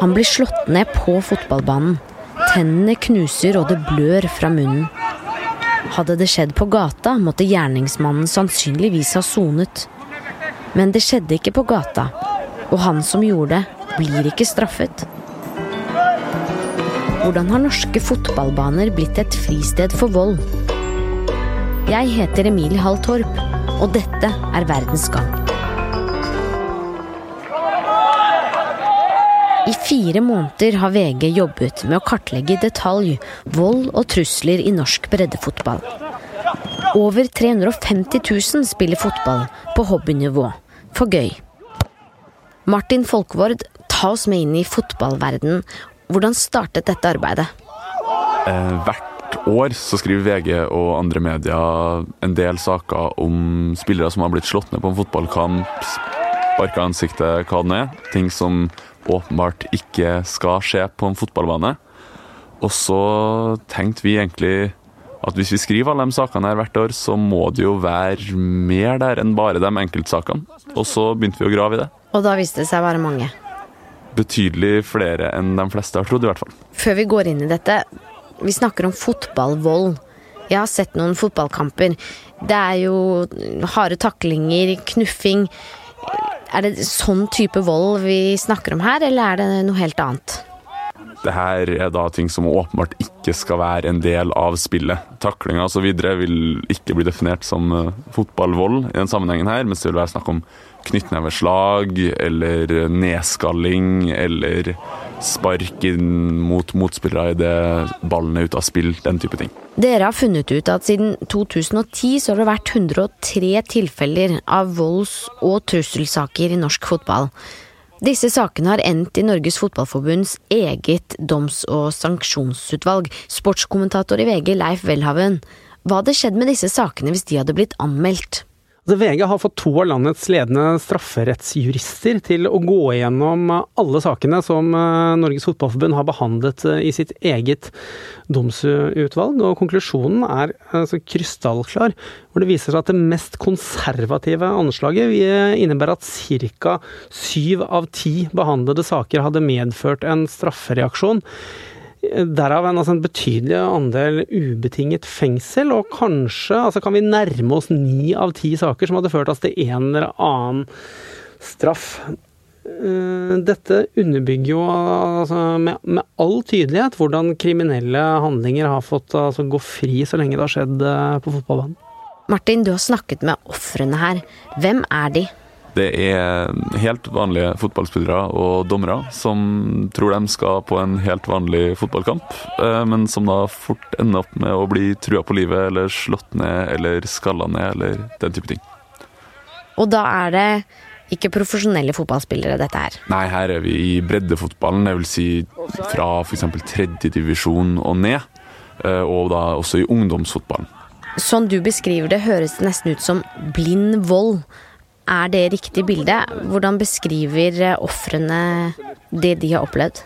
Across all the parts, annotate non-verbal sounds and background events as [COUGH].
Han blir slått ned på fotballbanen. Tennene knuser og det blør fra munnen. Hadde det skjedd på gata, måtte gjerningsmannen sannsynligvis ha sonet. Men det skjedde ikke på gata, og han som gjorde det, blir ikke straffet. Hvordan har norske fotballbaner blitt et fristed for vold? Jeg heter Emilie Hall Torp, og dette er Verdens gang. I fire måneder har VG jobbet med å kartlegge i detalj vold og trusler i norsk breddefotball. Over 350 000 spiller fotball på hobbynivå, for gøy. Martin Folkvord, ta oss med inn i fotballverden. Hvordan startet dette arbeidet? Eh, hvert år så skriver VG og andre medier en del saker om spillere som har blitt slått ned på en fotballkamp, sparka ansiktet, hva det er. Ting som åpenbart ikke skal skje på en fotballbane. Og så tenkte vi egentlig at hvis vi skriver alle de sakene her hvert år, så må det jo være mer der enn bare de enkeltsakene. Og så begynte vi å grave i det. Og da viste det seg å være mange. Betydelig flere enn de fleste har trodd, i hvert fall. Før vi går inn i dette, vi snakker om fotballvold. Jeg har sett noen fotballkamper. Det er jo harde taklinger, knuffing. Er det sånn type vold vi snakker om her, eller er det noe helt annet? Det her er da ting som åpenbart ikke skal være en del av spillet. Taklinga osv. vil ikke bli definert som eh, fotballvold i den sammenhengen her, mens det vil være snakk om knyttneveslag eller nedskalling eller spark inn mot motspillere idet ballen er ute av spill, den type ting. Dere har funnet ut at siden 2010 så har det vært 103 tilfeller av volds- og trusselsaker i norsk fotball. Disse sakene har endt i Norges Fotballforbunds eget doms- og sanksjonsutvalg. Sportskommentator i VG Leif Welhaven, hva hadde skjedd med disse sakene hvis de hadde blitt anmeldt? Altså, VG har fått to av landets ledende strafferettsjurister til å gå igjennom alle sakene som eh, Norges Fotballforbund har behandlet eh, i sitt eget domsutvalg, og konklusjonen er altså, krystallklar. Hvor det viser seg at det mest konservative anslaget innebærer at ca. syv av ti behandlede saker hadde medført en straffereaksjon. Derav en, altså en, betydelig andel ubetinget fengsel, og kanskje altså kan vi nærme oss ni av ti saker som hadde ført oss til en eller annen straff. Eh, dette underbygger jo altså, med, med, all tydelighet hvordan kriminelle handlinger har fått altså, gå fri så lenge det har skjedd eh, på fotballbanen. Martin, du har snakket med ofrene her. Hvem er de? Det er helt vanlige fotballspillere og dommere som tror de skal på en helt vanlig fotballkamp, eh, men som da fort ender opp med å bli trua på livet eller slått ned eller skalla ned eller den type ting. Og da er det ikke profesjonelle fotballspillere, dette her? Nei, her er vi i breddefotballen, det vil si fra f.eks. tredjedivisjon og ned, eh, og da også i ungdomsfotballen. Sånn du beskriver det, høres det nesten ut som blind vold. Er det riktig bilde? Hvordan beskriver eh, ofrene det de har opplevd?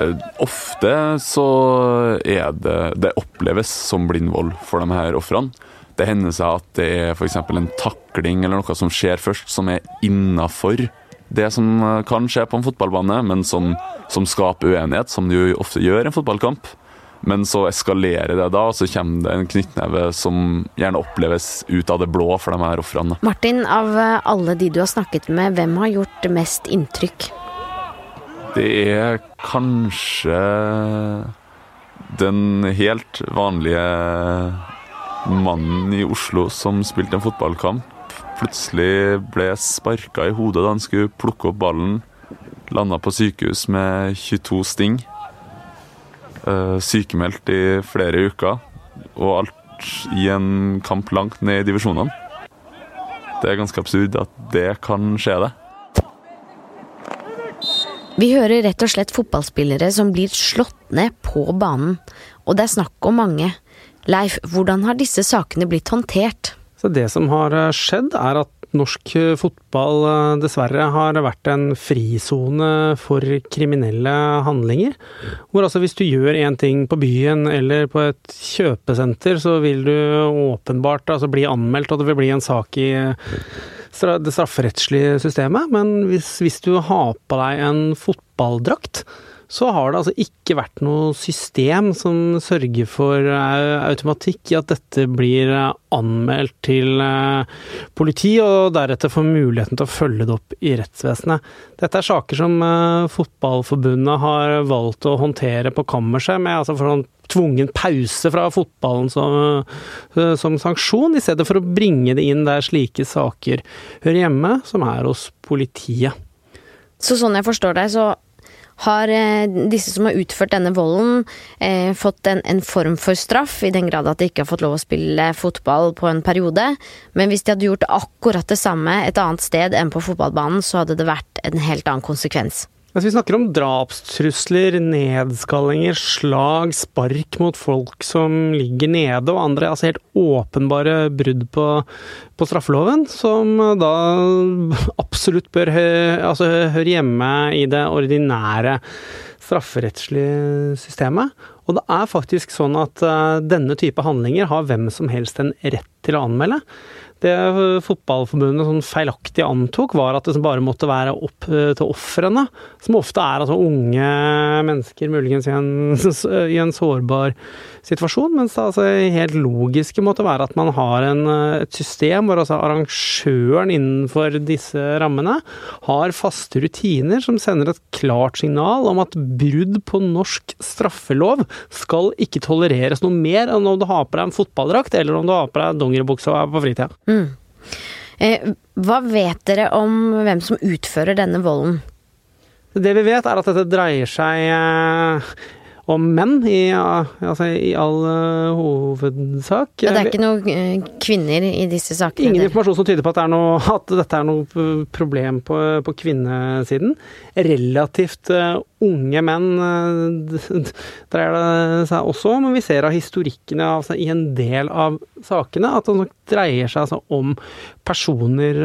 Eh, ofte så er det Det oppleves som blind vold for de her ofrene. Det hender seg at det er f.eks. en takling eller noe som skjer først, som er innafor det som eh, kan skje på en fotballbane, men som, som skaper uenighet, som det jo ofte gjør i en fotballkamp. Men så eskalerer det da, og så kommer det en knyttneve som gjerne oppleves ut av det blå for de her ofrene. Martin, av alle de du har snakket med, hvem har gjort mest inntrykk? Det er kanskje den helt vanlige mannen i Oslo som spilte en fotballkamp. Plutselig ble sparka i hodet da han skulle plukke opp ballen. Landa på sykehus med 22 sting. Eh, sykemeldt i flere uker, og alt i en kamp langt ned i divisjonene. Det er ganske absurd at det kan skje, det. Vi hører rett og slett fotballspillere som blir slått ned på banen. Og det er snakk om mange. Leif, hvordan har disse sakene blitt håndtert? Så Det som har skjedd, er at norsk fotball eh, dessverre har vært en frisone for kriminelle handlinger. Hvor altså hvis du gjør én ting på byen eller på et kjøpesenter, så vil du åpenbart altså bli anmeldt, og det vil bli en sak i det strafferettslige systemet, men hvis, hvis du har på deg en fotballdrakt, så har det altså ikke vært noe system som sørger for eh, automatikk i at dette blir eh, anmeldt til eh, politi, og deretter får muligheten til å følge det opp i rettsvesenet. Dette er saker som Fotballforbundet har valgt å håndtere på kammerset, med altså for sånn tvungen pause fra fotballen som, som, sanksjon, i stedet for å bringe det inn der slike saker hører hjemme, som er hos politiet. Så sånn jeg forstår deg, så har eh, disse som har utført denne volden, eh, fått en, en, form for straff, i den grad at de ikke har fått lov å spille fotball på en periode. Men hvis de hadde gjort akkurat det samme et annet sted enn på fotballbanen, så hadde det vært en helt annen konsekvens. Altså, vi snakker om drapstrusler, nedskallinger, slag, spark mot folk som ligger nede, og andre altså helt åpenbare brudd på, på straffeloven, som da absolutt bør hø, altså, høre hjemme i det ordinære strafferettslige systemet. Og det er faktisk sånn at uh, denne type handlinger har hvem som helst en rett til å anmelde. Det Fotballforbundet sånn feilaktig antok, var at det bare måtte være opp eh, til ofrene, som ofte er altså unge mennesker, muligens i en, [LAUGHS] i en sårbar situasjon, mens det altså helt logiske måtte være at man har en, eh, et system hvor altså arrangøren innenfor disse rammene har faste rutiner som sender et klart signal om at brudd på norsk straffelov skal ikke tolereres noe mer enn om du har på deg en fotballdrakt eller om du har på deg dongeribukse og er på fritida. Mm. Eh, hva vet dere om hvem som utfører denne volden? Det vi vet, er at dette dreier seg eh, om menn, i, altså, i all uh, hovedsak. Ja, det er ikke noen kvinner i disse sakene? Ingen informasjon som tyder på at, det noe, at dette er noe problem på, på kvinnesiden. Relativt uh, unge menn [LAUGHS] dreier det seg også om, men vi ser av historikkene altså, i en del av sakene at det nok dreier seg altså, om personer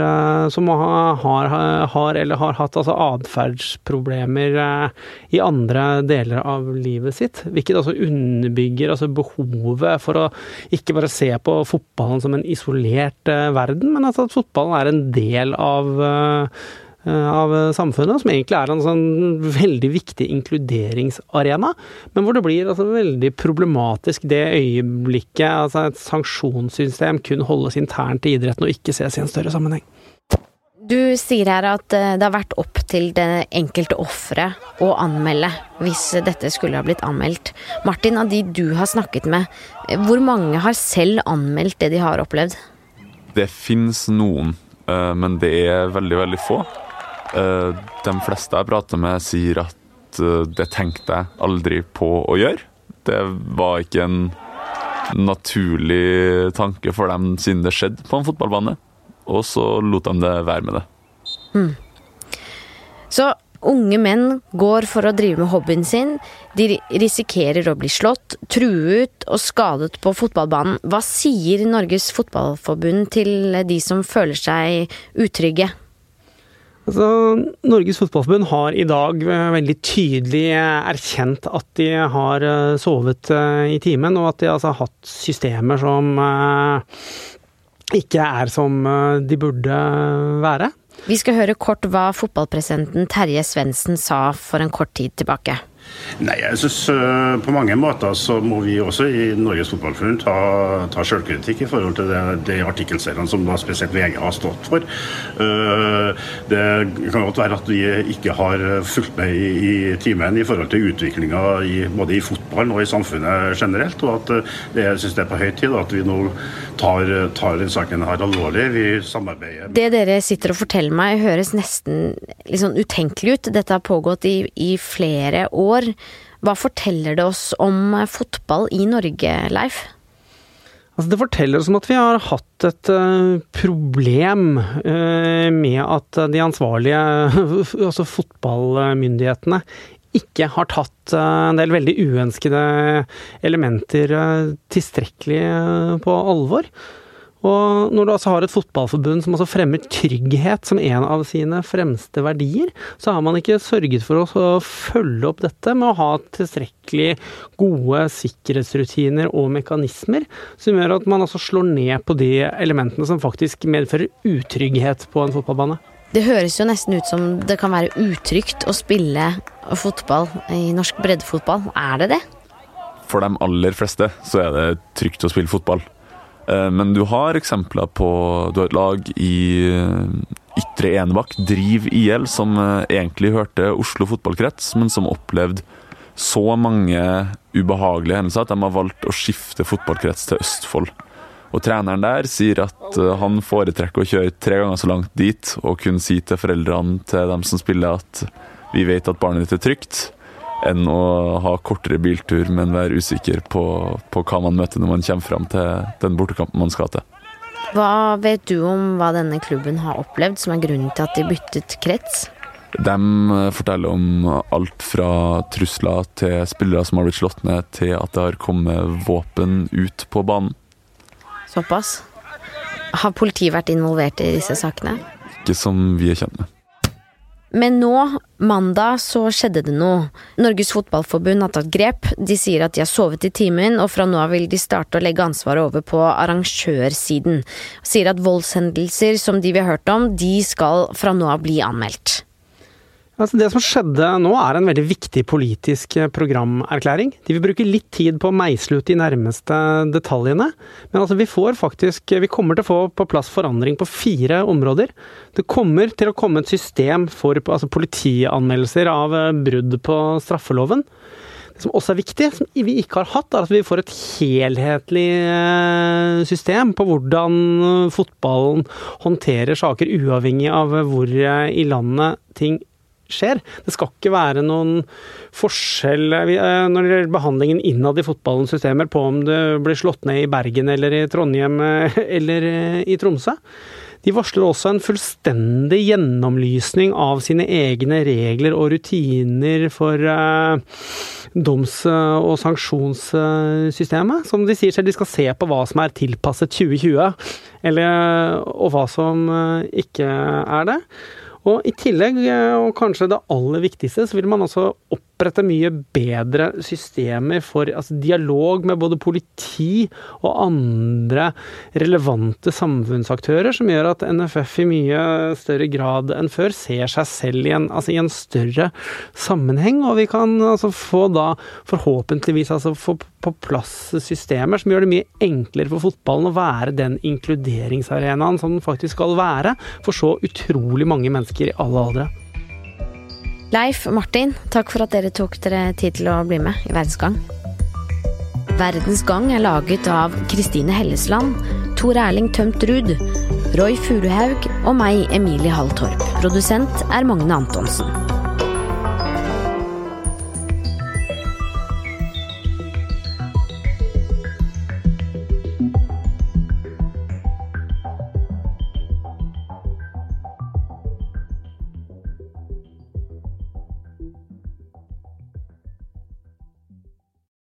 som har, har, eller har hatt altså, atferdsproblemer i andre deler av livet sitt, hvilket altså underbygger altså behovet for å ikke bare se på fotballen som en isolert uh, verden, men altså at fotballen er en del av uh, av samfunnet, som egentlig er en sånn veldig viktig inkluderingsarena, men hvor det blir altså veldig problematisk det øyeblikket altså et sanksjonssystem kun holdes internt i idretten og ikke ses i en større sammenheng. Du sier her at eh, det har vært opp til det enkelte offeret å anmelde hvis dette skulle ha blitt anmeldt. Martin, av de du har snakket med, eh, hvor mange har selv anmeldt det de har opplevd? Det finnes noen, eh, men det er veldig, veldig få. De fleste jeg prater med, sier at det tenkte jeg aldri på å gjøre. Det var ikke en naturlig tanke for dem siden det skjedde på en fotballbane og så lot de det være med det. Mm. Så unge menn går for å drive med hobbyen sin. De risikerer å bli slått, truet og skadet på fotballbanen. Hva sier Norges Fotballforbund til de som føler seg utrygge? Altså, Norges Fotballforbund har i dag eh, veldig tydelig erkjent at de har eh, sovet eh, i timen, og at de altså har hatt systemer som ikke er som eh, de burde være. Vi skal høre kort hva fotballpresidenten Terje Svendsen sa for en kort tid tilbake. Nei, jeg synes uh, På mange måter så må vi også i Norges Fotballforbund ta, ta selvkritikk i forhold til de artikkelseriene som da spesielt VG har stått for. Uh, det kan godt være at vi ikke har fulgt med i, timen i forhold til utviklinga både i fotballen og i samfunnet generelt. Og at uh, det, jeg synes det er på høy tid at vi nå tar, tar den saken her alvorlig. Vi samarbeider. Det dere sitter og forteller meg høres nesten litt sånn utenkelig ut. Dette har pågått i, i flere år år. Hva forteller det oss om fotball i Norge, Leif? Altså, det forteller oss om at vi har hatt et uh, problem uh, med at de ansvarlige, [LAUGHS] altså fotballmyndighetene, ikke har tatt en del veldig uønskede elementer tilstrekkelig på alvor. Og når du altså har et fotballforbund som altså fremmer trygghet som en av sine fremste verdier, så har man ikke sørget for å følge opp dette med å ha tilstrekkelig gode sikkerhetsrutiner og mekanismer som gjør at man altså slår ned på de elementene som faktisk medfører utrygghet på en fotballbane. Det høres jo nesten ut som det kan være utrygt å spille fotball i norsk breddefotball. Er det det? For de aller fleste så er det trygt å spille fotball. Eh, men du har eksempler på Du har et lag i eh, Ytre Enebakk, Driv IL, som eh, egentlig hørte Oslo fotballkrets, men som opplevde så mange ubehagelige hendelser at de har valgt å skifte fotballkrets til Østfold. Og treneren der sier at han foretrekker å kjøre tre ganger så langt dit og kun si til foreldrene til dem som spiller at vi vet at barnet ditt er trygt, enn å ha kortere biltur, men være usikker på, på hva man møter når man kommer fram til den bortekampen man skal til. Hva vet du om hva denne klubben har opplevd som er grunnen til at de byttet krets? De eh, forteller om alt fra trusler til spillere som har blitt slått ned, til at det har kommet våpen ut på banen. Såpass? Har politiet vært involvert i disse sakene? Ikke som vi er kjent med. Men nå, mandag, så skjedde det noe. Norges Fotballforbund har tatt grep. De sier at de har sovet i timen, og fra nå av vil de starte å legge ansvaret over på arrangørsiden. Sier at voldshendelser som de vi har hørt om, de skal fra nå av bli anmeldt. Altså det som skjedde nå er en veldig viktig politisk eh, programerklæring. De vil bruke litt tid på å meisle ut de nærmeste detaljene. Men altså vi får faktisk Vi kommer til å få på plass forandring på fire områder. Det kommer til å komme et system for altså politianmeldelser av eh, brudd på straffeloven. Det som også er viktig, som vi ikke har hatt, er at vi får et helhetlig eh, system på hvordan fotballen håndterer saker, uavhengig av hvor i landet ting skjer. Det skal ikke være noen forskjell eh, når det gjelder behandlingen innad i fotballens systemer på om det blir slått ned i Bergen eller i Trondheim eh, [LAUGHS] eller eh, i Tromsø. De varsler også en fullstendig gjennomlysning av sine egne regler og rutiner for doms- og sanksjonssystemet. Som de sier selv, de skal se på hva som er tilpasset 2020, eller, og hva som ikke er det. Og i tillegg, eh, og kanskje det aller viktigste, så vil man også opprette mye bedre systemer for altså, dialog med både politi og andre relevante samfunnsaktører, som gjør at NFF i mye større grad enn før ser seg selv i en, altså, i en større sammenheng. Og vi kan altså, få da forhåpentligvis altså, få på plass systemer som gjør det mye enklere for fotballen å være den inkluderingsarenaen som den faktisk skal være for så utrolig mange mennesker i alle aldre. Leif Martin, takk for at dere tok dere tid til å bli med i Verdensgang. Verdensgang er laget av Kristine Hellesland, Tor Erling Tømt Ruud, Roy Furuhaug og meg, Emilie Hall Torp. Produsent er Magne Antonsen.